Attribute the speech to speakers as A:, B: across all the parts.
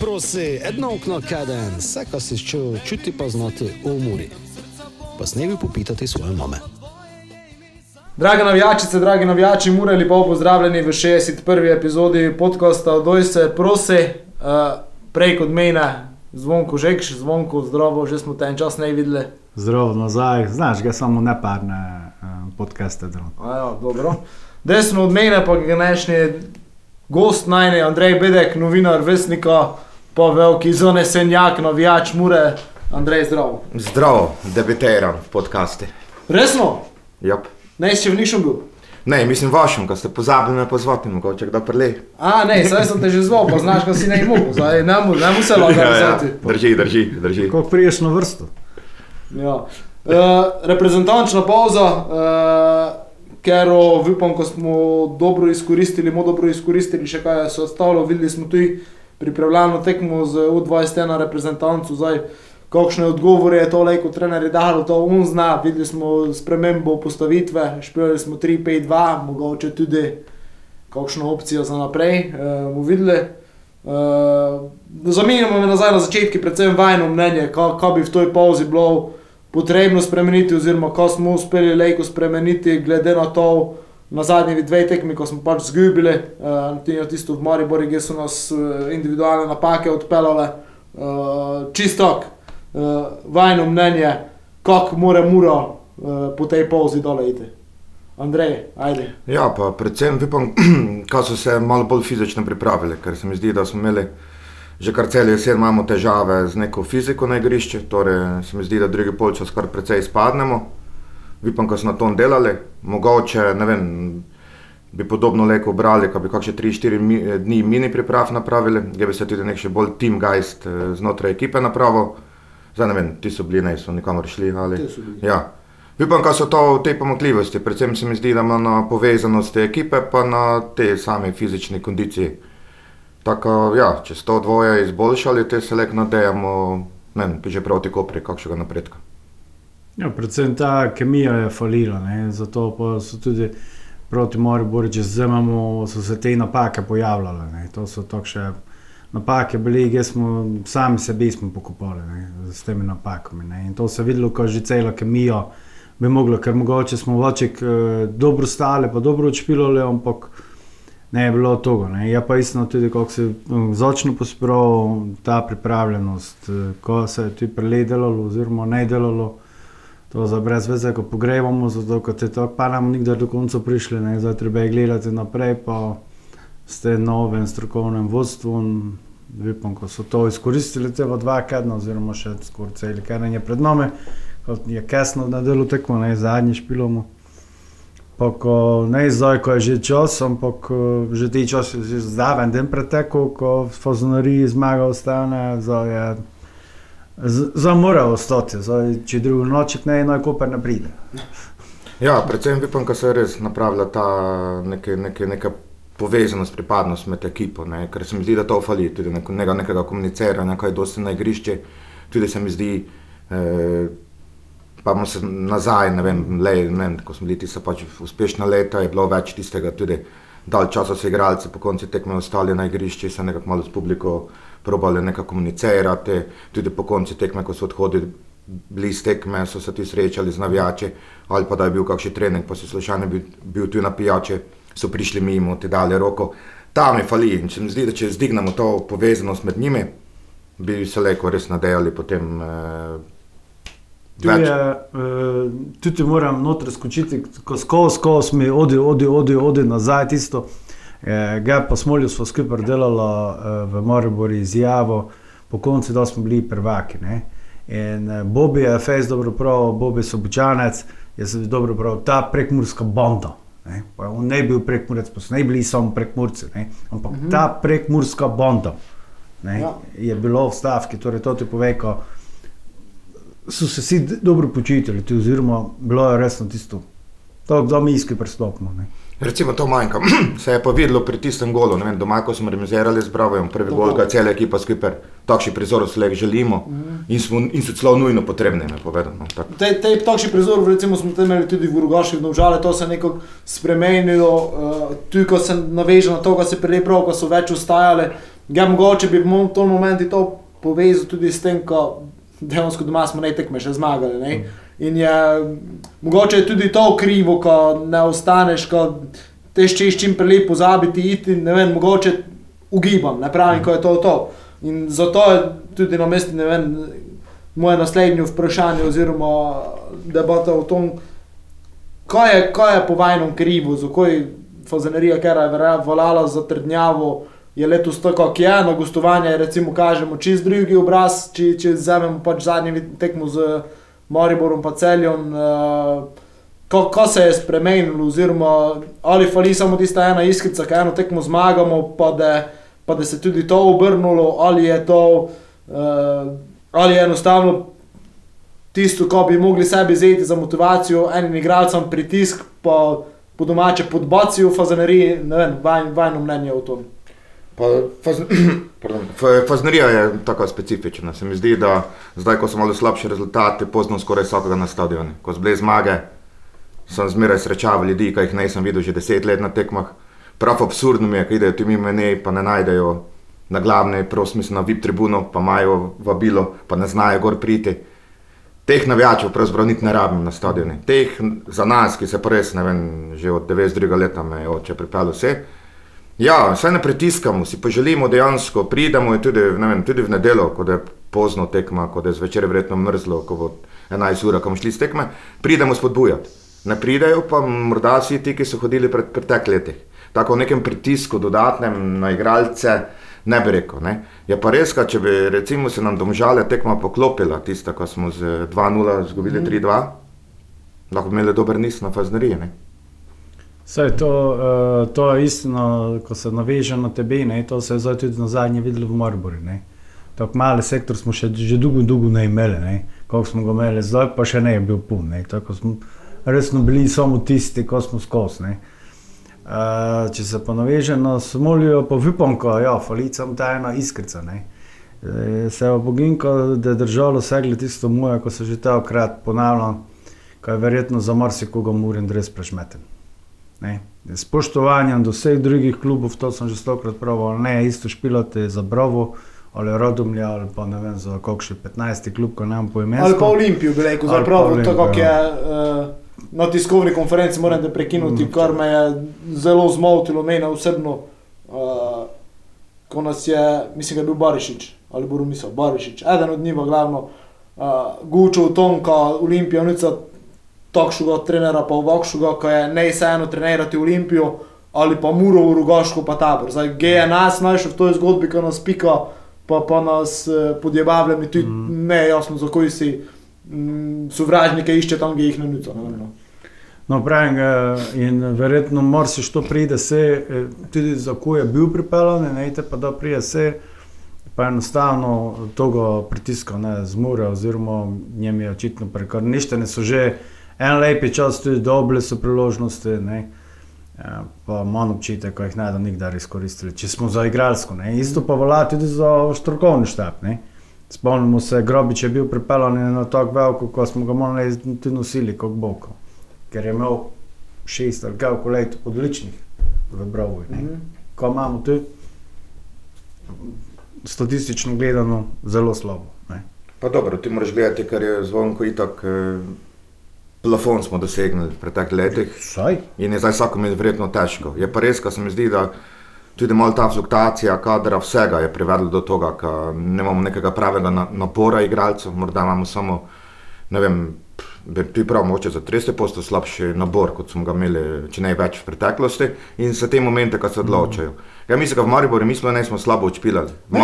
A: Prosi, edno okno kaden, vse, kar si čutil, čuti pa znati v umori. Pa snevi popitati svoje mame.
B: Drage navijačice, dragi navijači, mure lepo pozdravljeni v 61. epizodi podcasta Doj se prosi, uh, prej kot mene, zvonko žekš, zvonko zdravo, že smo te en čas ne videli.
C: Zdravo nazaj, znaš, ga samo neparne uh, podcaste.
B: Ja, dobro. Desno od mene pa je današnji gost najne, Andrej Bedek, novinar, vesnika, pa veliki zanesenjak, navijač mure. Andrej, zdravo.
D: Zdravo, debitiram v podkastu.
B: Resno?
D: Yep.
B: Ne, si še v nišem bil.
D: Ne, mislim vašem, ko ste pozabili me pozvati, mogoče kdo prele.
B: A, ne, zdaj sem te že zval, pa znaš, da si ne imel, zdaj ne mu, ne mu se lahko
D: ja, ja.
B: vzeti.
D: Drži, drži, drži.
C: Kako priješ na vrsto?
B: Ja. Uh, reprezentančna pauza, uh, ker upam, ko smo dobro izkoristili, mo dobro izkoristili, še kaj se ostalo. Videli smo tudi pripravljalno tekmo z U21 reprezentancu. Zdaj, kakšne odgovore je to leko trener dal, to on zna. Videli smo spremembo postavitve, špijali smo 3-5-2, mogoče tudi kakšno opcijo za naprej. Uh. Uh, Zamenjamo me nazaj na začetku, predvsem vajno mnenje, kaj bi v toj pauzi bilo potrebno spremeniti, oziroma ko smo uspeli lejko spremeniti, glede na to, na zadnji dve tekmi, ko smo pač zgubili, uh, tisto v Mariboru, kjer so nas uh, individualne napake odpeljale. Uh, čistok, uh, vajno mnenje, kako mora mura uh, po tej pauzi doleti. Andrej, ajde.
D: Ja, pa predvsem upam, da so se malo bolj fizično pripravili, ker se mi zdi, da smo imeli že kar cel jesen imamo težave z neko fiziko na igrišču, torej se mi zdi, da drugi polčas kar precej izpadnemo. Upam, da so na tom delali, mogoče ne vem. Bi podobno leko obrali, ko bi kakšne 3-4 mi, dni mini priprav napravili, da bi se tudi nek še bolj team geist eh, znotraj ekipe napravil. Zdaj ne vem, ti so bili, ne so nikamor šli. Ali... Ja. Upam, da so to te pomakljivosti, predvsem se mi zdi, da ima na povezanosti ekipe, pa na te same fizične kondicije. Tako, ja, če so to dvoje izboljšali, te se le nadejamo, ne vem, že proti kopri, kakšnega napredka.
C: Ja, predvsem ta kemija je falila, ne? zato so tudi proti Moriboru, če imamo, so se te napake pojavljale. Ne? To so takšne napake, bili, ki smo sami sebi smo pokopali ne? s temi napakami. Ne? In to se je videlo, ko že celo kemijo bi moglo, ker mogoče smo voček eh, dobro stali, pa dobro odšpilali, ampak ne je bilo toga. Ne. Je pa isto tudi, kako se začne pospravljati ta pripravljenost, ko se je ti preledalo, oziroma ne delalo. To za brez veze, ko pogrevamo, zato ker te to pa nam nikdar do konca prišli, ne. zdaj treba je gledati naprej, pa ste novem strokovnem vodstvu. Vipom, ko so to izkoristili, te dva kedna, oziroma še skoraj cel keden je pred nami, kot je kasno na delu tekmo, ne zadnji špilom. Pa ko ne zdaj, ko je že čas, ampak že ti čas je že zraven, den pretekel, ko Fozonari zmaga ostane, zdaj je. Zdaj mora ostati, zdaj, če drugo noč ne, no, koper ne pride.
D: Ja, predvsem upam, da se je res napravila ta neke, neke, neka povezanost, pripadnost med ekipo, ne? ker se mi zdi, da to fali, tudi nekega, nekega komuniciranja, kaj dosti na igrišče, tudi se mi zdi. Eh, pa smo se nazaj, ne vem, le, ne ko smo bili ti pač uspešna leta, je bilo več tistega tudi. Dal časa so igralci, po koncu tekme ostali na igrišču, se nekako malo s publiko probali nekako komunicirati, tudi po koncu tekme, ko so odhodili bliz tekme, so se ti srečali z navijači, ali pa da je bil kakšen trening, pa so slučajno bil, bil tu na pijači, so prišli mimo, ti dali roko. Tam je fali in se mi zdi, da če zdignemo to povezanost med njimi, bi se lahko res nadejali potem. Eh,
C: Tu je, uh, tudi moram noter skočiti, ko skozi, skozi mi odi, odi, odi, odi nazaj tisto. Eh, ga pa smo ljudje skupaj delali uh, v Mariboru izjavo, po koncu, da smo bili prvaki. Ne? In uh, Bobi je fejs dobro prav, Bobi je sobočanec, jaz sem dobro prav, ta prekmurska banda. Ne? On ne bil prekmurec, pa so ne bili samo prekmurci, ne? ampak -hmm. ta prekmurska banda ja. je bilo v stavki, torej to ti pove, ko so se vsi dobro počutili, oziroma bilo je resno tisto, da mi iskri pristopimo.
D: Recimo to manjka. Se je pa videlo pri tistem golu, vem, doma, ko smo remisirali z Bravo, prvi gol, ki je cela ekipa skupaj, takšni prizor se le želimo mm. in, smo, in so celo nujno potrebni. Povedano,
B: te, te takšni prizor, recimo smo imeli tudi v Urugaši, v Novžale, to se je nekako spremenilo, uh, tudi ko se naveže na to, ko se prej prav, ko so več ustajali, Ja, mogoče bi v tem momentu to povezal tudi s tem, ko dejansko doma smo ne tekme še zmagali. Ne? In je mogoče je tudi to krivo, ko ne ostaneš, ko te ščeš čim prej pozabiti, iti, ne vem, mogoče ugibam, ne pravim, ko je to to. In zato je tudi na mestu, ne vem, moje naslednje vprašanje oziroma debata o tom, kaj je, kaj je po vajnem krivu, zakaj fazanerija, ker je volala za trdnjavo, je letos tako, kot je, na gostovanje recimo kažemo čist drugi obraz, če vzamemo pač zadnji tekmo z Mariborom pa celjem. Uh, Ko, ko se je spremenilo, oziroma ali fali samo tista ena iskrica, ki eno tekmo zmagamo, pa da, pa da se tudi to obrnulo, ali je to, uh, ali je enostavno tisto, ko bi mogli sebi zeti za motivacijo, enim igralcem pritisk, pa po domače podbacijo fazaneriji, ne vem, vajno mnenje o tom.
D: Faz, Faznerija je tako specifična. Se mi zdi, da zdaj, ko so malo slabši rezultati, pozno skoraj vsakega na stadionu. Ko so bile zmage, sem zmeraj srečaval ljudi, ki jih nisem videl že deset let na tekmah. Prav absurdno je, da idejo ti mimo ne, pa ne najdejo na glavne, prosim, na VIP tribuno, pa imajo vabilo, pa ne znajo gor priti. Teh navijačev pravzaprav niti ne rabim na stadionu. Teh za nas, ki se pa res, ne vem, že od 92. leta me je oče pripeljal vse. Ja, vse ne pritiskamo, si pa želimo dejansko, pridemo tudi, vem, tudi v nedeljo, ko je pozno tekma, ko je zvečer verjetno mrzlo, ko bo 11 ur, ko bomo šli s tekme, pridemo spodbujati. Ne pridejo pa morda vsi ti, ki so hodili pred preteklih letih. Tako v nekem pritisku dodatnem na igralce, ne bi rekel. Ne. Je pa res, če bi recimo se nam domžale tekma poklopila, tista, ko smo z 2-0 izgubili mm. 3-2, lahko bi imeli dober nis na fazneriji.
C: Vse to, uh, to je istino, ko se naveže na tebe, ne? to se je zdaj tudi na zadnje videlo v Morboru. Tako mali sektor smo še že dolgo, dolgo ne imeli, koliko smo ga imeli, zdaj pa še ne je bil pun. Tako smo resno bili samo tisti, ko smo skozi. Uh, če se pa naveže na smolijo, pa vipom, ko ja, falicam ta ena iskrica. Ne? Se je boginko, da je držalo vse glede tisto moje, ko se že ta okrat ponavljam, ko je verjetno za marsikoga muren res prešmeten. Ne. Spoštovanjem do vseh drugih klubov, to sem že stokrat pravil, ne isto špilate za Bravo ali Rodomlja ali pa ne vem za kakšen 15. klub, ko nam po imenu.
B: Ali pa Olimpijo, bi rekel, za Bravo, tako kot je uh, na tiskovni konferenci, moram te prekinuti, mm, kar me je zelo zmotilo, meni osebno, uh, ko nas je, mislim, da je bil Barišič ali Boru misel, Barišič, eden od njih, glavno, uh, Gučo, Tonka, Olimpija, Nica takšnega trenera, pa vokšuga, ki je ne vseeno trenirati Olimpijo ali pa Muro v Rugošku, pa tabor. Zdaj, GNS najšel v toj zgodbi, ki nas pika, pa, pa nas eh, podjebavlja, mi tudi mm. ne jasno, za koji si mm, sovražnike išče tam, ki jih ne nuca. No,
C: no pravim, in verjetno moraš to pride, se eh, tudi za ko je bil pripeljan, ne te pa da prije se. Pa enostavno toga pritiska ne zmore, oziroma njim je očitno prekarništene, so že en lep čas, tudi dobre so priložnosti. Ne? Ja, pa manj občutek, ko jih ne da nikdar izkoristili, če smo za igralsko. Ne? Isto pa velja tudi za strokovni štab. Ne? Spomnimo se, Grobič je bil pripeljan na tako veliko, ko smo ga morali tudi nosili kot boko. Ker je imel šest ali kako let odličnih v Brovu. Mm -hmm. Ko imamo tu statistično gledano zelo slabo. Ne?
D: Pa dobro, ti moraš gledati, kar je zvonko itak. Eh plafon smo dosegli v preteklih letih.
C: Saj.
D: In je zdaj vsako mi verjetno težko. Je pa res, da se mi zdi, da tudi malo ta fluktuacija kadra vsega je privedla do tega, da ne imamo nekega pravega napora igralcev, morda imamo samo, ne vem, ti prav moče za 30% slabši nabor, kot smo ga imeli, če ne več v preteklosti in se te momente, ko se odločajo. Mm. Ja, mislim, da v Mariboru nismo, ne smo slabo odšpilali. V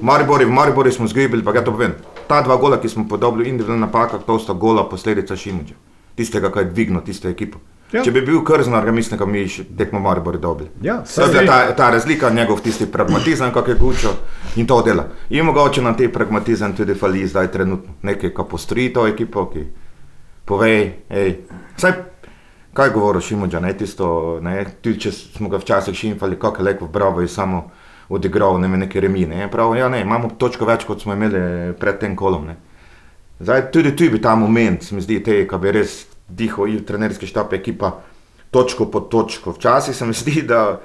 D: Mariboru, v Mariboru smo zgibili, pa ja to povem. Ta dva gola, ki smo podobili individualna napaka, to sta gola posledica Šimuđa tistega, ki je dvignil tisto ekipo. Ja. Če bi bil krznar, ga mislim, da bi tekmo biti dobri.
C: Ja,
D: ta, ta razlika, njegov tisti pragmatizem, kako je gučo in to dela. In mogoče nam te pragmatizem tudi fali zdaj trenutno. Nekaj, ki postroji to ekipo, ki pove, hej, saj. Kaj govoriš, Šimođa, ne tisto, ne, tudi če smo ga včasih šimfali, kako je lepo Bravo in samo odigral ne, neke remine. Prav, ja, ne, imamo točko več, kot smo imeli pred tem kolom. Ne. Zdaj, tudi tu bi ta moment, se mi zdi, te, ki bi res dihal in trenerski štab, ekipa, točko po točko. Včasih se mi zdi, da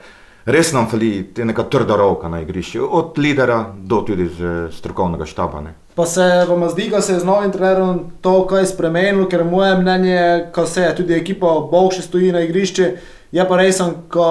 D: res nam fali neka trda roka na igrišču, od lidera do tudi z strokovnega štaba. Ne.
B: Pa se vam zdi, da se je z novim trenerom to kaj spremenilo, ker moje mnenje, ko se je tudi ekipa boljše stoji na igrišču, je pa res, ko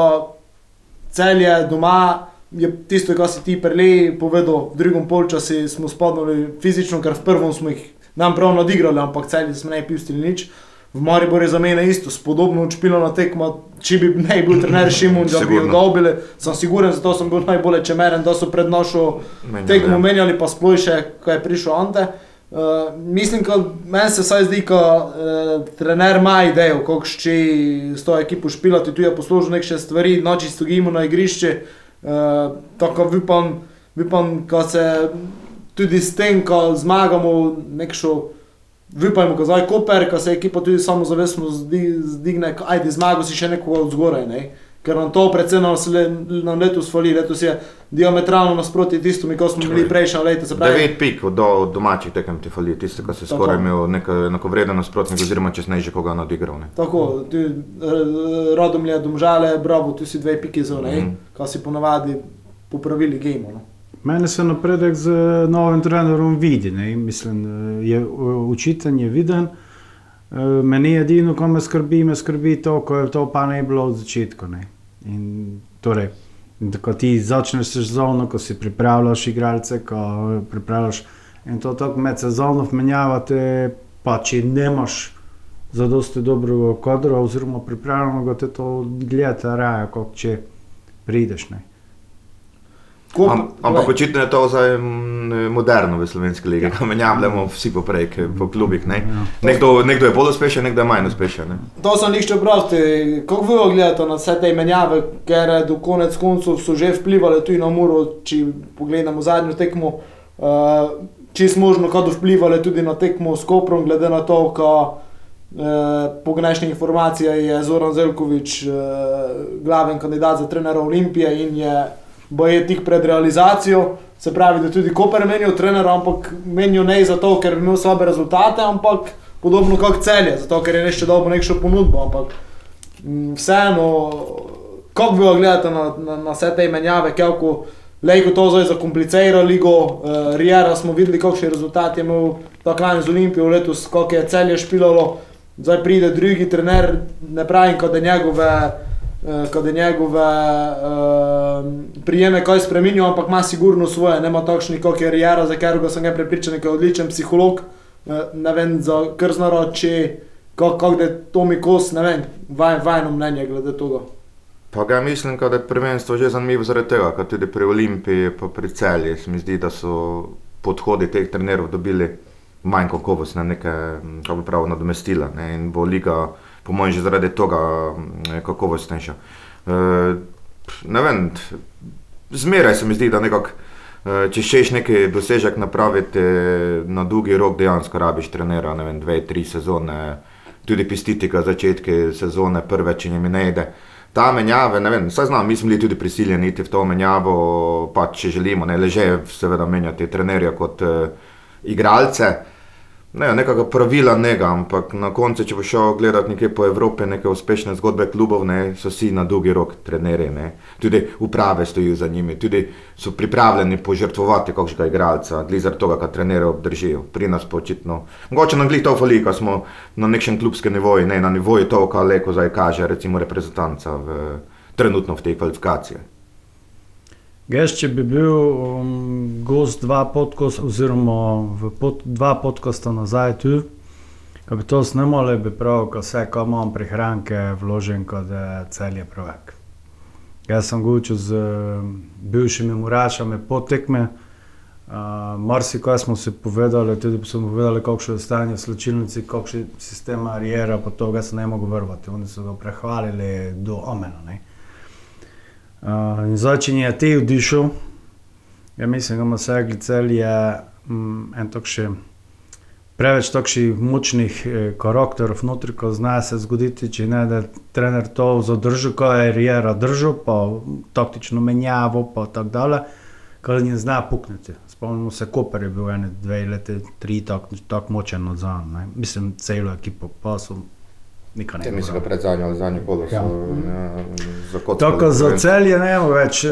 B: celje doma. Je tisto, kar si ti prelej povedal, v drugem polčasu smo spadali fizično, ker v prvem smo jih nam prav nadigrali, ampak celje smo ne pustili nič. V Mariboru je za mene isto, spodobno učpilo na tekmo, če bi ne bil trener Šimun, da bi jo dobili, sem siguren, zato sem bil najbolj čemeren, da so pred našo tekmo menjali, pa sploh še, ko je prišel Ante. Uh, mislim, da meni se vsaj zdi, da uh, trener ima idejo, kako še s to ekipo špilati, tu je poslužil nekaj stvari, noči stojimo na igrišče. Uh, tako upam, upam, da se tudi s tem, ko zmagamo, nekšo. Vipajmo, ko zdaj Koper, ko se ekipa tudi samo zavestno zdigne, ajde zmago si še nekoga od zgoraj, ne? ker nam to predvsem nam letos fali, letos je diametralno nasproti tistimi, ko smo bili prejšnja leta.
D: Pravi, devet pik od, od domačih tekem ti fali, tiste, ko se skoraj imel neko vreden nasprotnik, oziroma če ne že koga nadigral. Ne?
B: Tako, ti rodom je domžale, bravo, tu si dve piki za, ne, mm -hmm. ko si ponavadi popravili game. No?
C: Mene se napredek z novim trenerom vidi, ne? mislim, je učitelj viden. Meni je edino, ko me skrbi, me skrbi to, ko je to pa ne bilo od začetka. In, torej, ko ti začneš sezono, ko si pripravljaš igralce, ko pripravljaš in to tako med sezono menjavate, pa če nemaš za dosti dobrega kadra oziroma pripravljenega, te to gledate raje, kot če prideš. Ne?
D: Am, ampak očitno je to zdaj moderno v slovenski legi, ko menjavamo vsi poprej, po klubih. Ne? Ja. Nekdo, nekdo je bolj uspešen, nekdo je manj uspešen. Ne?
B: To sem lišče prosti. Kako vi ogledate na vse te menjave, ker do konec koncev so že vplivali tudi na Muro, če pogledamo zadnjo tekmo, uh, če smo možno kako vplivali tudi na tekmo s Koprom, glede na to, ko uh, po gnešnih informacijah je Zoran Zelkovič uh, glaven kandidat za trenera Olimpije in je bo je tik pred realizacijo. Se pravi, da tudi Koper menijo trenera, ampak menijo ne zato, ker ima slabe rezultate, ampak podobno kot celje, zato ker je nešče dobro nekšo ponudbo. Ampak m, vseeno, kako vi gledate na, na, na vse te menjave, kako lejko to zdaj zakomplicira ligo, uh, Rijera smo videli, kakšen rezultat je imel ta klan z Olimpijo letos, koliko je celje špilalo, zdaj pride drugi trener, ne pravim, kot da njegove uh, kad je njegove uh, prijeme kaj spremenil, ampak ima sigurno svoje, nema takšni kot je Rijera, za katerega sem ga prepričan, da je odličen psiholog, uh, ne vem, za krznaro, če kako je to mi kos, ne vem, vaj, vajno mnenje glede tega.
D: Pa ga mislim, da je prvenstvo že zanimivo zaradi tega, ker tudi pri Olimpiji, pa pri celji, se mi zdi, da so podhodi teh trenerov dobili manj kakovostne, neke, kako bi pravi, nadomestila ne, in bo liga po mojem, že zaradi tega mm, kakovostnejša. E, ne vem, zmeraj se mi zdi, da nekako, e, če šeš nekaj dosežek napraviti na dolgi rok, dejansko rabiš trenera, ne vem, dve, tri sezone, tudi pistiti ga začetke sezone, prve, če jim ne ide. Ta menjava, ne vem, saj znam, mi smo bili tudi prisiljeni iti v to menjavo, pa če želimo, ne leže, seveda menjati trenerja kot uh, igralce ne, nekega pravila njega, ampak na koncu, če bo šel gledati nekje po Evropi, neke uspešne zgodbe klubov, ne, so vsi na dolgi rok trenerji, tudi uprave stojijo za njimi, tudi so pripravljeni požrtvovati kakšnega igralca, glede tega, kar trenerje obdržijo. Pri nas pa očitno, mogoče nam glih to fali, ko smo na nekem klubskem nivoju, ne na nivoju to, kar leko zdaj kaže, recimo reprezentanca v, trenutno v tej kvalifikaciji.
C: Geš, če bi bil um, gost dva podkosta, oziroma pod, dva podkosta nazaj tu, ko bi to snimali, bi prav, ko vse, ko imam prihranke, vložen kot cel je prvek. Jaz sem govoril z um, bivšimi murašami potekme, uh, marsikaj smo si povedali, tudi smo povedali, kakšno je stanje v slčilnici, kakšno je sistem arijera, pa to ga se ne mogo vrvati. Oni so ga prehvalili do omena. Ne? Uh, in zdaj, če je te vdišel, ja mislim, da ima vse glicel je um, en tak še preveč takšnih močnih eh, karakterov notri, ko zna se zgoditi, če ne da trener to zadrži, ko je Rijera držal, pa taktično menjavo, pa tako dalje, ko ne zna pukniti. Spomnimo se, Koper je bil ene, dve leti, tri, tako tak močen nadzor, mislim, celo ekipo, pa so nikar ne.
D: Mislim, da pred zadnjo ali zadnjo kolo so
C: Ja.
D: ja. zakotkali.
C: Tako za
D: prvenstvo.
C: celje ne več eh,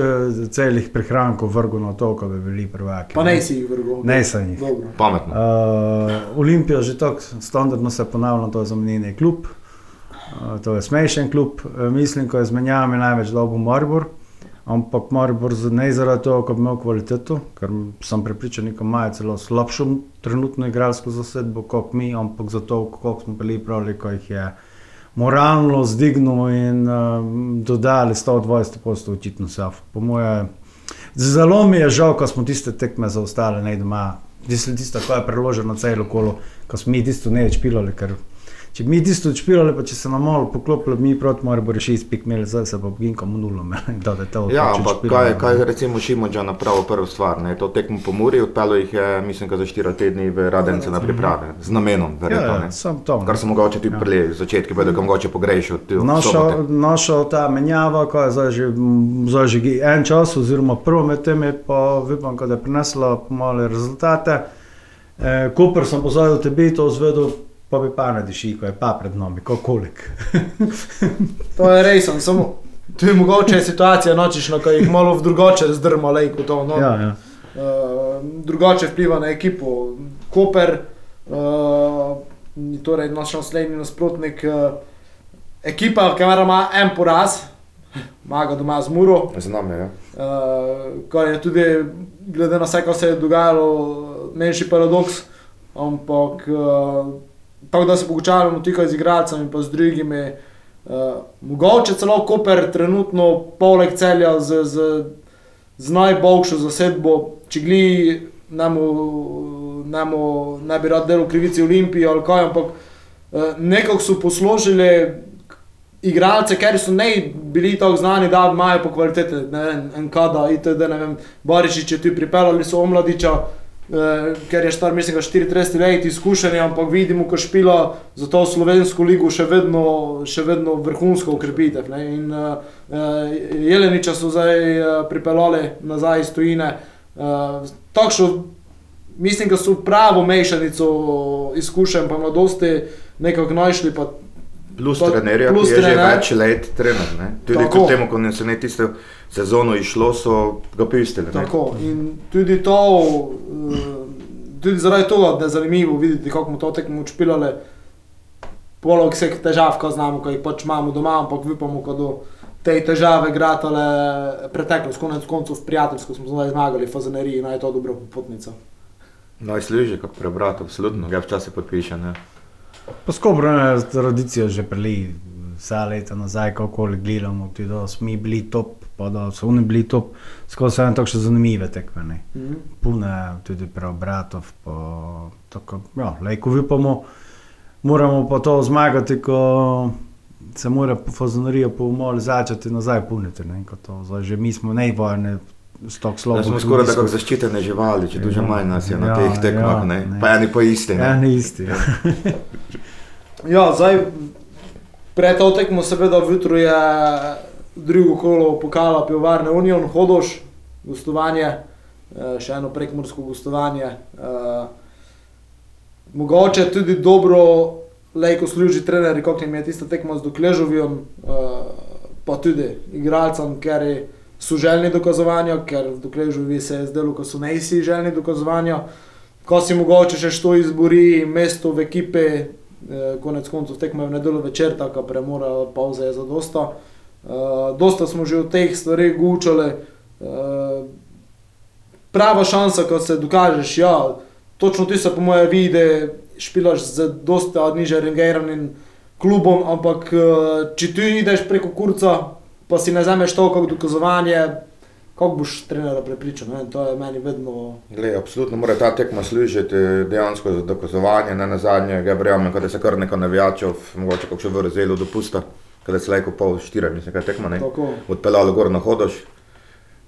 C: celih prihrankov vrgel na to, ko bi bili prvaki.
B: Pa ne si jih vrgel.
C: Ne sem jih.
B: Dobro.
D: Pametno.
C: Uh, Olimpija že tako standardno se ponavlja, to je za mnenje klub. Uh, to je smešen klub. Uh, mislim, ko je z menjavami največ dobil Maribor. Ampak Maribor z- ne zaradi tega, ker bi imel kvaliteto, ker sem prepričan, da imajo celo slabšo trenutno igralsko zasedbo kot mi, ampak zato, kako smo bili pravi, ko jih je moralno zdignil in uh, dodali 120 postov očitno se. Po moje, zelo mi je žal, ko smo tiste tekme zaostali, ne doma. Tisto, tisto, ko je preloženo celo kolo, ko smo mi tisto ne več pilali. Ker, če bi mi tisto odšpilali, pa če se nam malo poklopilo, mi proti moramo bo rešiti spik, imeli zdaj se pa ginkom nulo. Da, da to
D: Ja,
C: pač
D: ampak kaj, kaj recimo Šimunča napravil prvo stvar? Ne? To tekmo po Muri, odpeljal jih je, mislim, da za 4 tedni v Radence na priprave, z namenom,
C: ja,
D: verjetno.
C: ja,
D: ne.
C: sam to.
D: Kar so mogoče tudi
C: Ja.
D: prili začetki, bodo ga mogoče pogrešil.
C: Našel, našel ta menjava, ko je zdaj že, zdaj že en čas, oziroma prvo med tem je pa upam, da je prinesla pomale rezultate. E, Koper sem pozval tebi to zvedel, pa bi pa ne diši, ko je pa pred nami, kolik.
B: To je res, samo tu je mogoče situacija nočišna, ko jih malo v drugače zdrma lejko to. No.
C: ja, ja.
B: uh, drugače vpliva na ekipo. Koper, uh, torej naš naslednji nasprotnik, uh, ekipa, ki ima en poraz, ima ga doma z Muro,
D: Z nami, ja.
B: uh, kar je tudi, glede na vse, kar se je dogajalo, menjši paradoks. Ampak, uh, tako da se pogučavamo tukaj z igralcem in z drugimi. Uh, mogoče celo Koper trenutno poleg celja z, z, z najboljšo zasedbo, če gli ne bi rad delal krivici Olimpiji ali kaj, ampak uh, nekako so posložili igralce, ker so ne bili tako znani, da imajo po kvalitete, ne vem, NKD, ITD, ne vem, Barišič je tu pripeljali so omladiča, eh, ker je star, mislim, da 34 let izkušenja, ampak vidimo, ko špila za to slovensko ligo še vedno, še vedno vrhunsko ukrepitev. Ne? In eh, Jeleniča so zdaj eh, pripeljali nazaj iz tujine. Eh, takšno, mislim, da so pravo mešanico izkušenj, pa mladosti nekako našli.
D: Plus trenerja, ki je že
B: trener.
D: več let trener. Ne? Tudi
B: Tako.
D: kljub temu, ko ne se ne tisto sezono išlo, so ga pistili. ne.
B: Tako. In tudi to, eh, tudi zaradi tega, da je zanimivo videti, kako smo to tekmo učpilali. Poleg vseh težav, ko znamo, ko jih pač imamo doma, ampak upamo, da do te težave gratale preteklost, konec koncev prijateljsko smo zdaj zmagali, fazaneriji, naj je to dobra popotnica.
D: Najslužje, kako prebrati, absolutno. Ja, včasih podpiše. Ne?
C: Pa skobrana je tradicija že preli vsa leta nazaj, kako gledamo, tudi da smo mi bili top, pa da so oni bili top, skozi vse tako še zanimive tekme. ne.
B: Mhm.
C: Pune tudi preobratov, pa tako, ja, lejko upamo, moramo pa to zmagati, ko se mora fazonarija po umolu začeti nazaj puniti, ne, ko to, zdaj že mi smo nejvojne, stok slabo.
D: smo skoraj tako zaščitene živali, če tudi
C: Ja,
D: manj nas je na
C: ja,
D: teh tekmah,
C: ja,
D: ne?
C: ne.
D: pa eni po isti.
C: Ja,
D: Ne?
C: ni isti. Ja.
B: Ja, zdaj pred to tekmo seveda jutro je drugo kolo pokala Pivovarne Union, Hodoš, gostovanje, eh, še eno prekmorsko gostovanje. Eh, Mogoče tudi dobro, lejko služi trener, kot jim je tista tekma z Dokležovijem, eh, pa tudi igralcem, ker je- so željni dokazovanja, ker v Dokležovi se je zdelo, ko so nejsi željni dokazovanja. Ko si mogoče še što izbori mesto v ekipe, eh, konec koncev tekme v nedeljo večer, tako premora, pauza je za dosta. Uh, dosta smo že od teh stvari gučali. Uh, prava šansa, ko se dokažeš, ja, točno ti se po moje vidi, špilaš z dosta niže rangiranim klubom, ampak uh, če ti ideš preko kurca, pa si ne zameš to kot dokazovanje, kako boš trenera prepričal, ne? to je meni vedno
D: Glej, absolutno mora ta tekma služiti dejansko za dokazovanje, ne na zadnje, ga verjamem, da se kar nekaj navijačev, mogoče kako še v razelu dopusta, kada se lajko pol štiri, mislim, kaj tekma, ne?
B: tako.
D: odpeljalo gor na hodoš.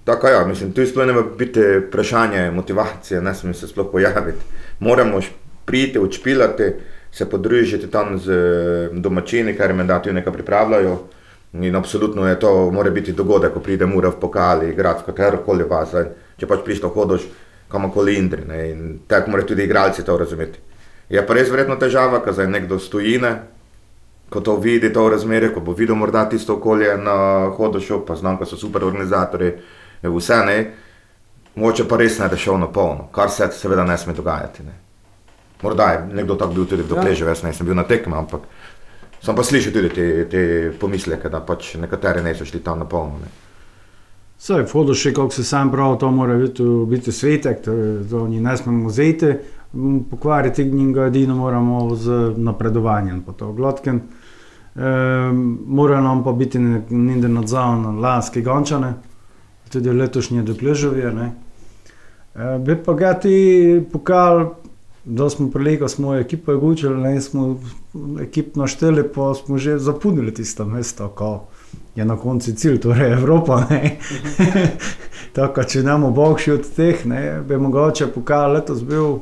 D: Tako ja, mislim, tu sploh ne more biti vprašanje motivacije, ne smem se sploh pojaviti. Moramo priti, odšpilati, se podružiti tam z eh, domačini, kar jim da tu nekaj pripravljajo. In absolutno je to, mora biti dogodek, ko pride mura v pokali, igrati v katero koli vas. Če pač prišlo hodoš, kamorkoli indri. Ne? In tako morajo tudi igralci to razumeti. Je pa res verjetno težava, ker zdaj nekdo stojine, ko to vidi, to razmerje, ko bo videl morda tisto okolje na hodu šel, pa znam, ko so super organizatori, je vse ne, moče pa res ne, da šel na polno, kar se seveda ne sme dogajati. Ne. Morda je nekdo tak bil tudi v Dokleževu, jaz nisem bil na tekmi, ampak sem pa slišal tudi te, te pomisleke, da pač nekateri niso šli tam na polno.
C: Saj, fodo še, kako se sam pravi, to mora biti, biti svetek, to, to ni ne smemo vzeti, m, pokvariti njega edino moramo z napredovanjem po to glotken. E, mora nam pa biti ninde nadzor na lanske gončane, tudi letošnje dokležovje. E, bi pa ga ti pokal, da smo prilega, smo ekipo gučili, ne smo ekipno šteli, pa smo že zapunili tisto mesto, ko je na koncu cilj, torej Evropa. ne. Tako, če nam Bog še od teh, ne, bi mogoče pokal letos bil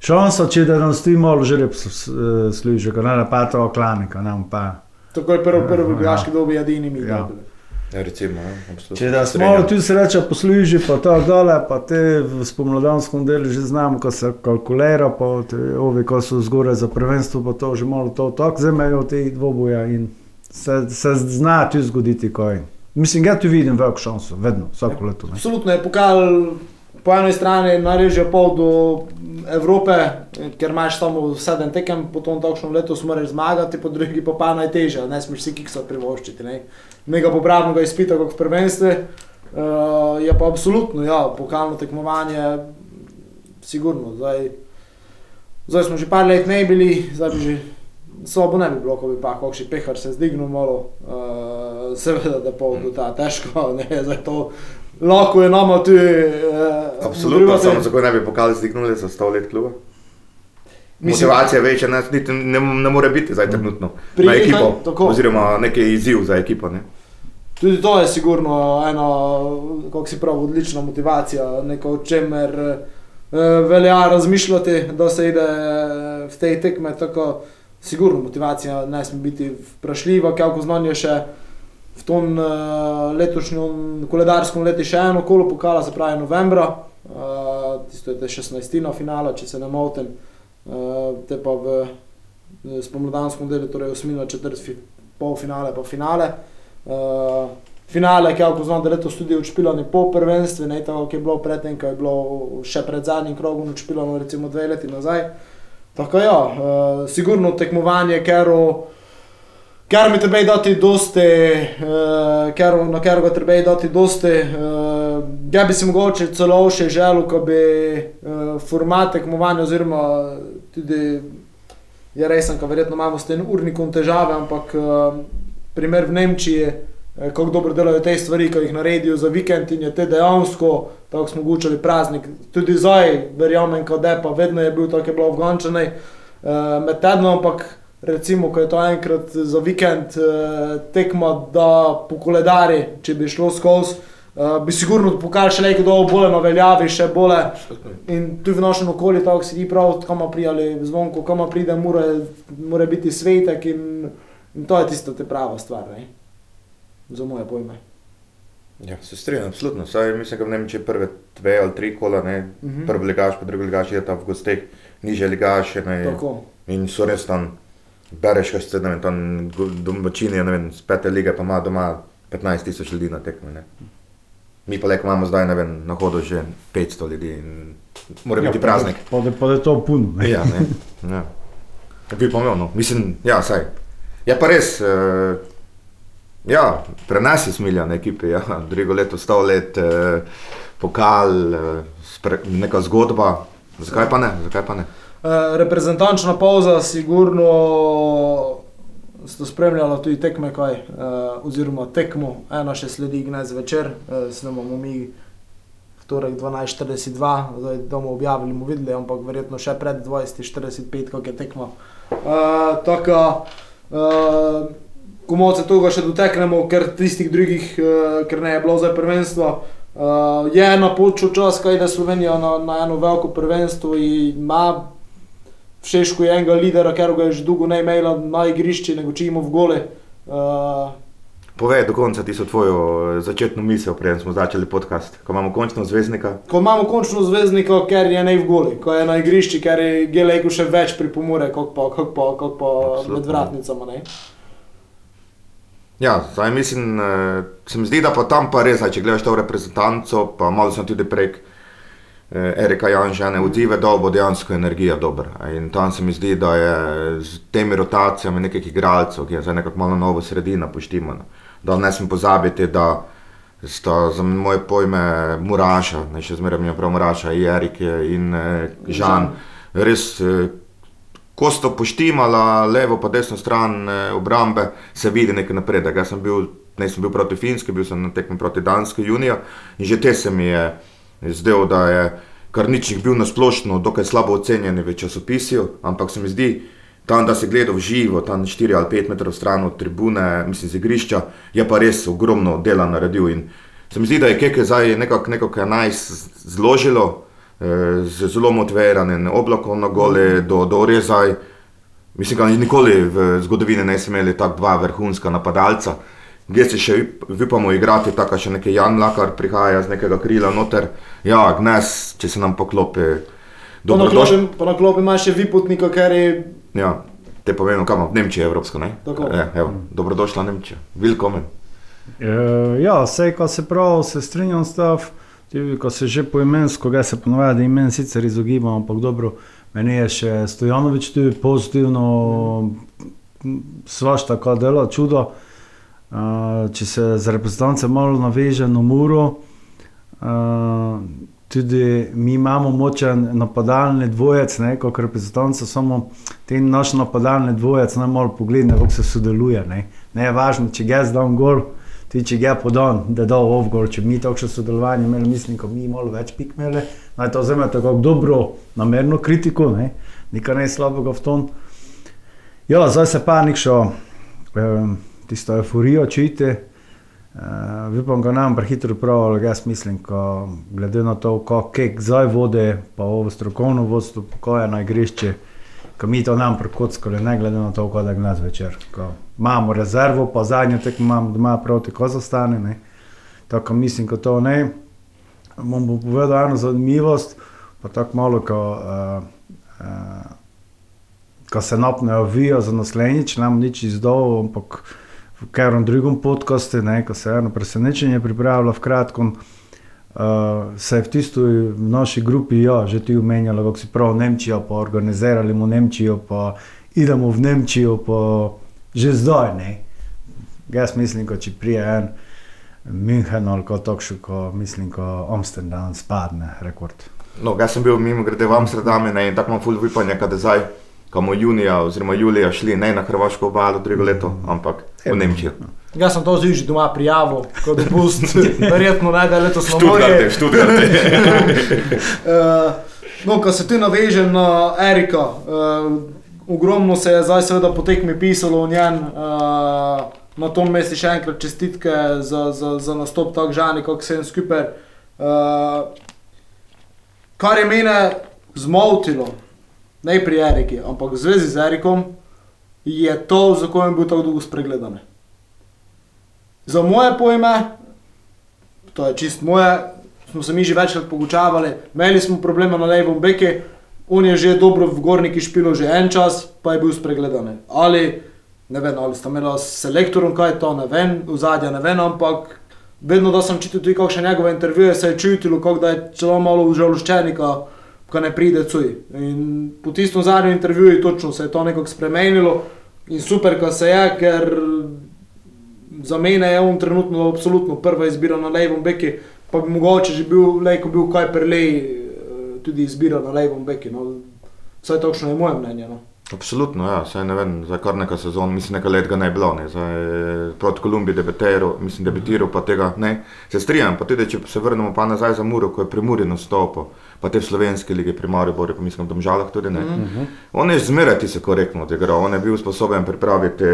C: šansa, če da nam stoji malo že rep služi, ne pa to oklanika, nam pa.
B: Tako je prvo, prvo
C: Ja.
B: bijaški dobi edini mi.
C: Ja.
B: dobili.
D: Ja, recimo, ja.
C: Če da smo tu sreča posluži, pa to dole, pa te v spomladanskem delu že znamo, ko se kalkulira, pa te, ovi, ko so zgoraj za prvenstvo, pa to že malo to tako zemajo te dvoboja in se, se zna tu zgoditi kaj. Mislim, ja tu vidim veliko šanso, vedno, vsako leto. Ne.
B: Absolutno je pokal po eni strani najrežje pol do Evrope, ker imaš samo sedem tekem, potem takšno leto moraš zmagati, po drugi pa pa najtežje, ne smeš si kiksa privoščiti. Ne. Mega popravnega izpita kot v prvenstvu, uh, je pa absolutno, ja, pokalno tekmovanje, sigurno. Zdaj, zdaj smo že par let ne bili, zdaj bi že slabo ne bi bilo, ko bi pa kakšen pehar se zdignil malo, uh, seveda, da pol do ta težko, ne, zdaj to lahko je nama tu. Uh,
D: Absolutno, samo zakaj ne bi pokali zdignuli za 100 let kluba?
B: Mislim-
D: Motivacija večja ne, niti ne, ne more biti zdaj trenutno.
B: Pri-
D: ekipo,
B: tako.
D: oziroma neki izziv za ekipo. Ne?
B: Tudi to je sigurno ena, kako si pravi, odlična motivacija, neko o čemer eh, velja razmišljati, da se ide eh, v tej tekme. Tako, sigurno motivacija ne sme biti vprašljiva, kako znanje še v tom uh, letošnjem koledarskem letu še eno kolo pokala, se pravi novembra, uh, tisto je te 16. finala, če se ne motim, uh, te pa v eh, spomladanskem delu, torej osmino, četrt, fi- polfinale pa finale. Uh, finale, ki je znam, da letos tudi odšpilani po prvenstvu, ne tako, ki je bilo predtem, ko je bilo še pred zadnjim krogom odšpilano, recimo dve leti nazaj. Tako ja, uh, sigurno tekmovanje, ker, ker mi treba dati dosti, uh, ker, na ker ga treba dati dosti. Uh, ja bi si mogoče celo še želel, ko bi uh, format tekmovanja oziroma tudi je resen, ko verjetno imamo s tem urnikom težave, ampak uh, primer v Nemčiji, eh, kako dobro delajo te stvari, ki jih naredijo za vikend in je te dejansko, tako smo gučali praznik. Tudi zdaj, verjamem, da je pa vedno je bil tako, je bilo Afgančanej uh, med tednom, ampak recimo, ko je to enkrat za vikend uh, tekma, da po koledari, če bi šlo skozi. Uh, bi sigurno pokazal še nekaj dobro, bolj na veljavi, še bolje. In tu v našem okolju, tako si ti prav, kam prijali zvonko, kam pride, mora, mora biti svetek in, in to je tisto, te prava stvar, ne? za moje pojme.
D: Ja, se strinjam, absolutno. Saj mislim, da v Nemčiji prve dve ali tri kola, ne,
B: Mhm.
D: prvi ligaš, pa drugi ligaš je tam v gosteh, niže ligaše. Ne,
B: Tako.
D: in so res tam, bereš, kaj se tam domačini, ne vem, z pete lige pa ima doma 15 tisoč ljudi na tekmi. Ne. Mi pa lek imamo zdaj, vem, na hodu že 500 ljudi in mora biti praznik.
C: Pa pa da je to puno. ne.
D: Ja, ne. Ja. Bi pomenil, no. mislim, ja, saj. Je pa res, uh, ja, prenesi smilja na ekipi, ja, drugo leto, sto let, uh, pokal, uh, spre, neka zgodba. Zakaj pa ne? Zakaj pa ne?
B: Uh, reprezentančna pauza, sigurno ste spremljali tudi tekme, kaj, uh, oziroma tekmo, ena še sledi gnez večer, uh, snemamo mi v torek 12.42, zdaj bomo objavili, bomo videli, ampak verjetno še pred 20.45, kako je tekma. Uh, tako, uh, komu se tega še doteknemo, ker tistih drugih, uh, ker ne je bilo zdaj prvenstva. Uh, je napočil čas, kaj da Slovenija na, na eno veliko prvenstvo in ima v Šešku je enega lidera, ker ga je že dolgo ne imela na igrišču, nego če ima v gole. Uh,
D: Povej do konca tisto tvojo eh, začetno misel, preden smo začeli podcast, ko imamo končno zvezdnika.
B: Ko imamo končno zvezdnika, ker je ne v goli, ko je na igrišču, ker je Gelejko še več pripomore, kot pa, kot pa, kot pa
D: Absolutno.
B: med vratnicama. Ne?
D: Ja, zdaj mislim, eh, se mi zdi, da pa tam pa res, če gledaš to reprezentanco, pa malo sem tudi prek eh, Erika Janžene odzive, da bo dejansko energija dobra. In tam se mi zdi, da je z temi rotacijami nekih igralcev, ki je zdaj nekako malo novo sredina poštimana. Da ne smem pozabiti, da sta za moje pojme Muraša, ne še zmeraj mi je prav Muraša, in Erik in eh, Žan, res eh, ko sta poštimala levo pa desno stran eh, obrambe, se vidi nekaj napredek. Jaz sem bil, ne sem bil proti Finski, bil sem na tekmi proti Danski junija in že te se mi je zdel, da je Karničnik bil nasplošno dokaj slabo ocenjen v časopisju, ampak se mi zdi, tam, da si gledal v živo, tam 4 ali 5 metrov stran od tribune, mislim, z igrišča, je pa res ogromno dela naredil. In se mi zdi, da je Keke zdaj nekako nekako 11 zložilo, eh, z zelo motiviranim oblakom na gole, do, do rezaj. Mislim, da nikoli v zgodovini nismo imeli tako dva vrhunska napadalca. Gdje se še vipamo igrati, tako še neki Jan Lakar prihaja z nekega krila noter. Ja, gnes, če se nam poklopi. Dobrodošli.
B: Pa na klopi ima še Vipotnika, ker je
D: Ja, te povem, kam v Nemčijo, Evropsko, ne?
B: Tako.
D: Ja, evo, dobrodošla Nemčija. Willkommen.
C: Uh, ja, vse, ko se prav, se strinjam s tem. Tudi, ko se že poimensko, ga se ponovadi imen sicer izogibam, ampak dobro, meni je še Stojanovič tudi pozitivno, svašta tako dela, čudo. Če se za reprezentance malo naveže na muro, tudi mi imamo močen napadalni dvojec, ne, kot reprezentanca, samo te naš napadalni dvojec naj malo pogleda, kako se sodeluje. Ne, ne je važno, če ga zdaj gol, tudi če ga podan, da je dal ovgor, če mi takšno sodelovanje imeli, mislim, ko mi malo več pik imeli, naj to vzamete kot dobro namerno kritiko, ne, nekaj ne slabega v tom. Ja, zdaj se pa nekšo, um, tisto euforijo čujete. Uh, Upam, da nam prehitro pravijo, jaz mislim, ko, glede na to, kako zdaj vode, pa ovo strokovno vodstvo, kako je na igrišče, ko mi to nam prekockali, ne glede na to, kako je gnas večer. Ko imamo rezervo, pa zadnjo tekmo imamo doma proti Kazahstanu, ne. Tako mislim, da to ne. Bom bom povedal eno zanimivost, pa tako malo, ko, uh, uh, ko se napnejo vijo za naslednjič, nam nič izdal, ampak v katerem drugem podkastu, ko se je eno presenečenje pripravilo v kratkem, uh, se je v tisti v naši grupi, ja, že ti umenjalo, kako si prav Nemčijo, pa organizirali bomo Nemčijo, pa idemo v Nemčijo, pa že zdaj ne. Jaz mislim, ko če prije en München ali kot takšno, ko mislim, ko Amsterdam spadne rekord.
D: No, jaz sem bil mimo grede v Amsterdamu in tako imam full vipanja, kada zdaj, kamo junija oziroma julija šli ne na Hrvaško obalo drugo leto, ampak v Nemčijo.
B: Jaz sem to zdaj že doma prijavil, kot dopust, verjetno naj da letos na
D: Študgarte,
B: morje.
D: študgarte.
B: Uh, no, ko se ti navežem na Erika, uh, ogromno se je zdaj seveda po tekmi pisalo o njem. Uh, na tom mestu še enkrat čestitke za, za, za nastop tako žani, kot se jim skupaj. Uh, kar je mene zmotilo, ne pri Eriki, ampak v zvezi z Erikom, je to, za kojem je bil tako dolgo spregledan. Za moje pojme, to je čist moje, smo se mi že večkrat pogučavali, imeli smo probleme na levom beki, on je že dobro v gorniki špilo že en čas, pa je bil spregledan. Ali, ne vem, ali sta imela s selektorom kaj to, ne vem, v zadnja ne vem, ampak vedno, da sem čital tudi kakšne njegove intervjuje, se je čutilo, kot da je celo malo užaloščenika, ko ne pride cuj. In po tistem zadnjem intervjuju točno se je to nekako spremenilo in super, ko se je, ker za mene je on trenutno absolutno prva izbira na levom beki, pa bi mogoče že bil, lejko bil kaj prelej, eh, tudi izbira na levom beki. No. Vsaj takšno je moje mnenje. No.
D: Absolutno, ja, saj ne vem, za kar nekaj sezon, mislim, nekaj let ga ne je bilo, ne, zdaj proti Kolumbiji debitiral, mislim, debitiral pa tega ne, se strijam, pa tudi, če se vrnemo pa nazaj za Muro, ko je pri Muri nastopil, pa te v slovenski ligi pri Mariboru, pa mislim, v Domžalah tudi ne. Mm -hmm. On je zmeraj ti se korektno odigral, on je bil sposoben pripraviti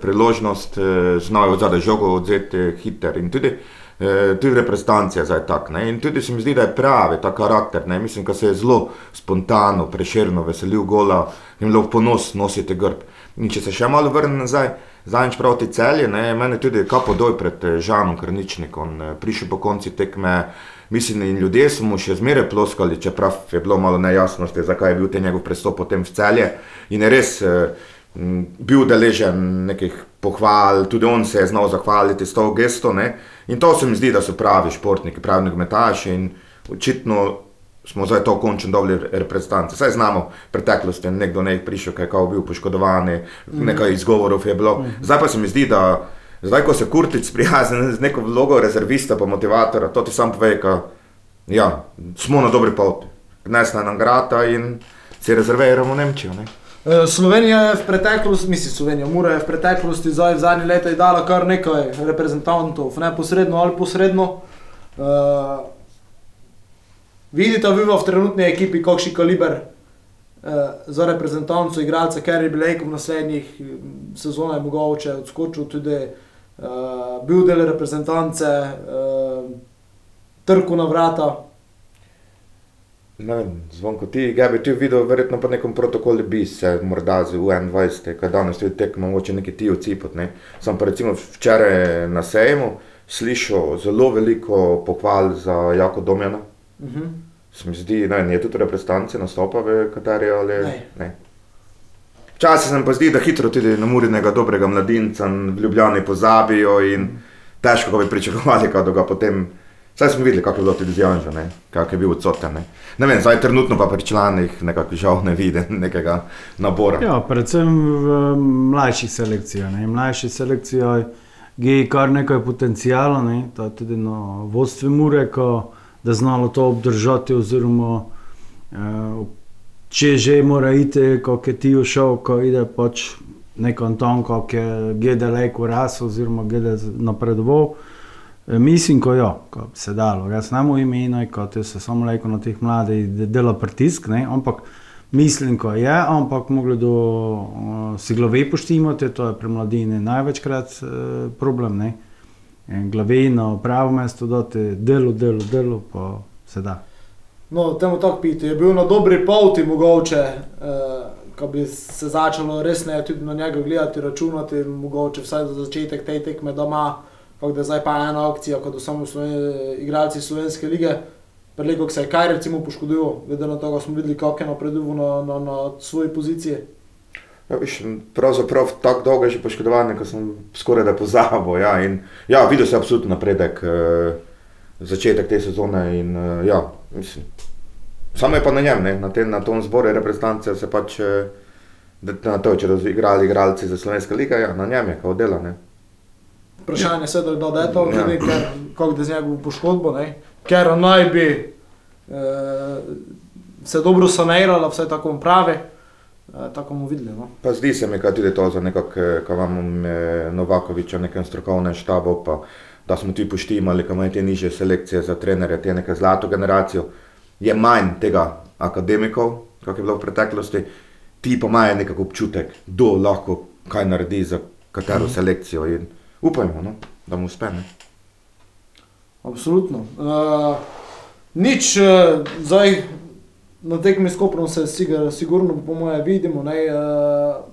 D: priložnost, eh, znal je od zadaj žogo odzeti hiter in tudi Eh, tudi reprezentacija zdaj tak. Ne? In tudi se mi zdi, da je pravi ta karakter. Ne? Mislim, da se je zelo spontano, preširno veselil gola in lahko ponos nosite grb. In če se še malo vrnem nazaj, Zadnjič proti celju, ne, meni tudi kapo doj pred eh, Žanom Krničnikom, eh, prišel po konci tekme, mislim, in ljudje so mu še zmeraj ploskali, čeprav je bilo malo nejasnosti, zakaj je bil te njegov prestop potem v celje. In je res eh, bil deležen nekih pohval, tudi on se je znal zahvaliti s to gesto. Ne. In to se mi zdi, da so pravi športniki, pravi nogometaši in očitno smo zdaj to končno dobili reprezentanci. Saj znamo, v preteklosti je nekdo ne prišel, kaj je bil poškodovan, nekaj izgovorov je bilo. Zdaj pa se mi zdi, da zdaj, ko se Kurtic prijazni z neko vlogo rezervista, pa motivatora, to ti sam pove, da ja, smo na dobri poti. Nesna nam grata in si rezerviramo Nemčijo. Ne?
B: Eh, Slovenija je v preteklosti, mislim, Slovenija, Mura je v preteklosti, zdaj v zadnjih letih dala kar nekaj reprezentantov, neposredno ali posredno. Uh, vidite, vi v trenutni ekipi, kakšen kaliber uh, za reprezentanco, igralca, ker je bil v naslednjih mm, sezonah mogoče odskočil tudi, uh, bil del reprezentance, uh, trku na vrata.
D: Ne vem, zvonko ti, ga bi ti videl, verjetno po nekem protokolu bi se morda z UN-20, kaj danes tudi tekmo, mogoče neki ti ocipot. Ne. Sam pa recimo včeraj na sejmu slišal zelo veliko pohval za Jako Domjana.
B: Uh -huh.
D: Se mi zdi, ne, vem, je tudi reprezentance nastopa v kateri ali
B: Ne.
D: ne. Včasih se mi pa zdi, da hitro tudi na murinega dobrega mladinca v Ljubljani pozabijo in težko bi pričakovali, kaj da ga potem. Saj smo videli, kako je bilo tudi z Janžo, kako je bil odsoten. Ne? ne vem, zdaj trenutno pa pri članih nekako žal ne vidim nekega nabora.
C: Ja, predvsem v mlajših selekcijah. Ne. Mlajše selekcije je kar nekaj potencijala, ne. je tudi na vodstvu Mure, da znalo to obdržati. Oziroma, eh, če že mora iti, kot je ti všel, ko ide pač neko Anton, kot je Gede Leko ras oziroma Gede napredoval. E, Mislim, ko jo, ko se dalo. Jaz ne morem imeti, kot se samo leko na teh mladih, da dela pritisk, ne? ampak mislim, ko je, ampak mogli do uh, si glave poštimati, to je pri mladini največkrat uh, problem. Ne? In glave na pravo mesto dati, delo, delo, delo, pa se da.
B: No, temu tako piti. Je bil na dobri poti, mogoče, eh, ko bi se začelo resneje tudi na njega gledati, računati, mogoče vsaj za začetek te tekme doma, kako da je zdaj pa ena akcija, kot da samo sloven, igralci slovenske lige. Prelego se je kaj recimo poškodoval, glede na to, da smo videli, kako je napredoval na, na, na svoji poziciji.
D: Ja, viš, pravzaprav tako dolgo je že poškodovan, ko sem skoraj da pozabil. Ja, ja, videl sem absolutno napredek, eh, začetek te sezone. In, eh, ja, mislim, samo je pa na njem, ne, na, te, na tom zboru reprezentance se pač. Eh, da- Na to, če bodo igrali igralci za slovenske lige, ja, na njem je kao dela. Ne.
B: Vprašanje je, da, je to,
D: Ja.
B: ja. ker, kako da z njegovo poškodbo, ne? ker naj bi eh, se dobro sanirala, vsaj tako pravi, eh, tako mu videli. No?
D: Pa zdi se mi, da tudi to za nekako, ko imamo eh, Novakoviča, nekem strokovnem štabu, pa da smo ti poštimali, ko imajo te niže selekcije za trenerje, te neke zlato generacijo, je manj tega akademikov, kot je bilo v preteklosti, ti pa imajo nekako občutek, kdo lahko kaj naredi za katero selekcijo in upajmo, no, da mu uspe. Ne.
B: Absolutno. Uh, nič, uh, zdaj na tekmi s Koprom se sigur, sigurno, po mojem, vidimo. Ne, uh,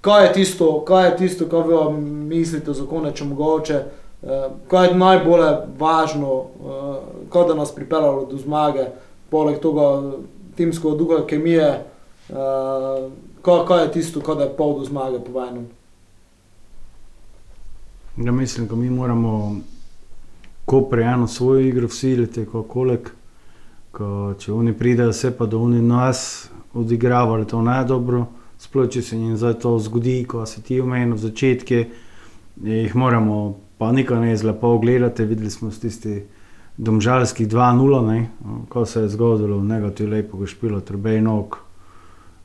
B: kaj je tisto, kaj je tisto, kar vi mislite za konec, če mogoče, uh, kaj je najbolj važno, uh, kaj da nas pripeljalo do zmage, poleg tega timskega duha, kemije, uh, kaj, kaj je tisto, kaj da je pol do zmage po vajnem.
C: Ja, mislim, da mi moramo Kopri eno svojo igro vsiliti, kot kolik. Ko, če oni pridejo, se pa da oni nas odigravali, to ne dobro. Sploh če se jim zdaj to zgodi, ko se ti omenili v začetku, jih moramo pa nikaj ne zlepo ogledati. Videli smo tisti domžalskih 2-0, ne, ko se je zgodilo, negativno lepo ga špilo, trebej nog.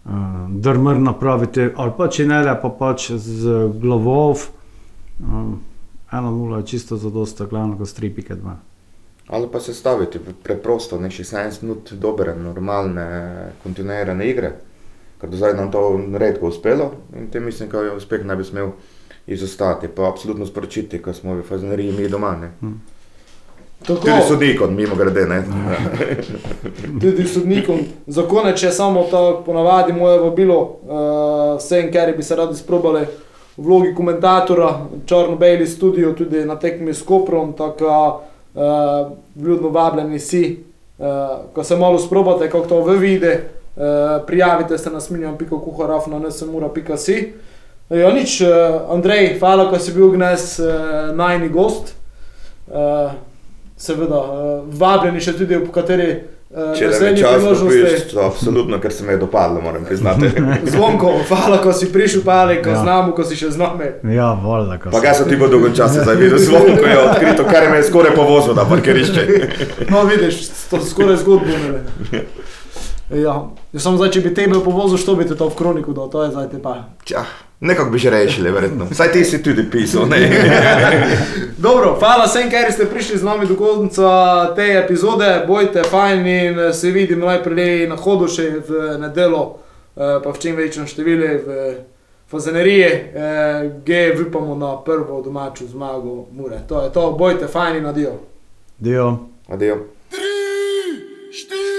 C: Uh, drmr napravite, ali pa če ne, da pa pač z glavov. Um, 1-0 je čisto zadosta, glavno, kot 3-2.
D: Ali pa se staviti preprosto, ne 16 minut dobre, normalne, kontinuirane igre, ker do zdaj nam to redko uspelo in te mislim, da je uspeh ne bi smel izostati. Pa absolutno sporočiti, ko smo v Fazeneriji mi doma. Ne.
B: Tako,
D: Tudi sodnikom, mimo grede. Ne.
B: tudi sodnikom. Za konec, če samo to ponavadi moje vabilo, uh, vsem, ker bi se radi sprobali vlogi komentatora, črno-beli studio, tudi na tekmi s Koprom, tako uh, vljudno vabljeni si, uh, ko se malo sprobate, kako to vi vidite, uh, prijavite se na sminjam.kuharaf na nsemura.si. Ja, nič, uh, Andrej, hvala, ko si bil gnes uh, najni gost. Uh, seveda, uh, vabljeni še tudi ob kateri
D: Če da mi
B: naslednji
D: čas popiš, to absolutno, ker se mi je dopadlo, moram priznati.
B: Zvonko, hvala, ko si prišel, pali, ko
C: Ja.
B: znamo, ko si še z nami.
C: Ja, voljda, ko
D: Pa kaj so ti bo dolgo časa zdaj videl, zvonko je odkrito, kar me je skoraj povozil na parkirišče.
B: No, vidiš, to je skoraj zgodbo. ne. Ja, sem zdaj, če bi tebe povozil, što bi te to v kroniku dal, to je zdaj te pa.
D: Čah, nekako bi že rešili, verjetno. Saj ti si tudi pisal, ne?
B: Dobro, hvala vsem, ker ste prišli z nami do konca te epizode. Bojte fajn in eh, se vidimo najprej na hodu še v nedelo, eh, pa v čim večjem številu v Fazenerije, eh, ge upamo na prvo domačo zmago Mure. To je to, bojte fajn in adijo.
D: Adijo.
E: Doj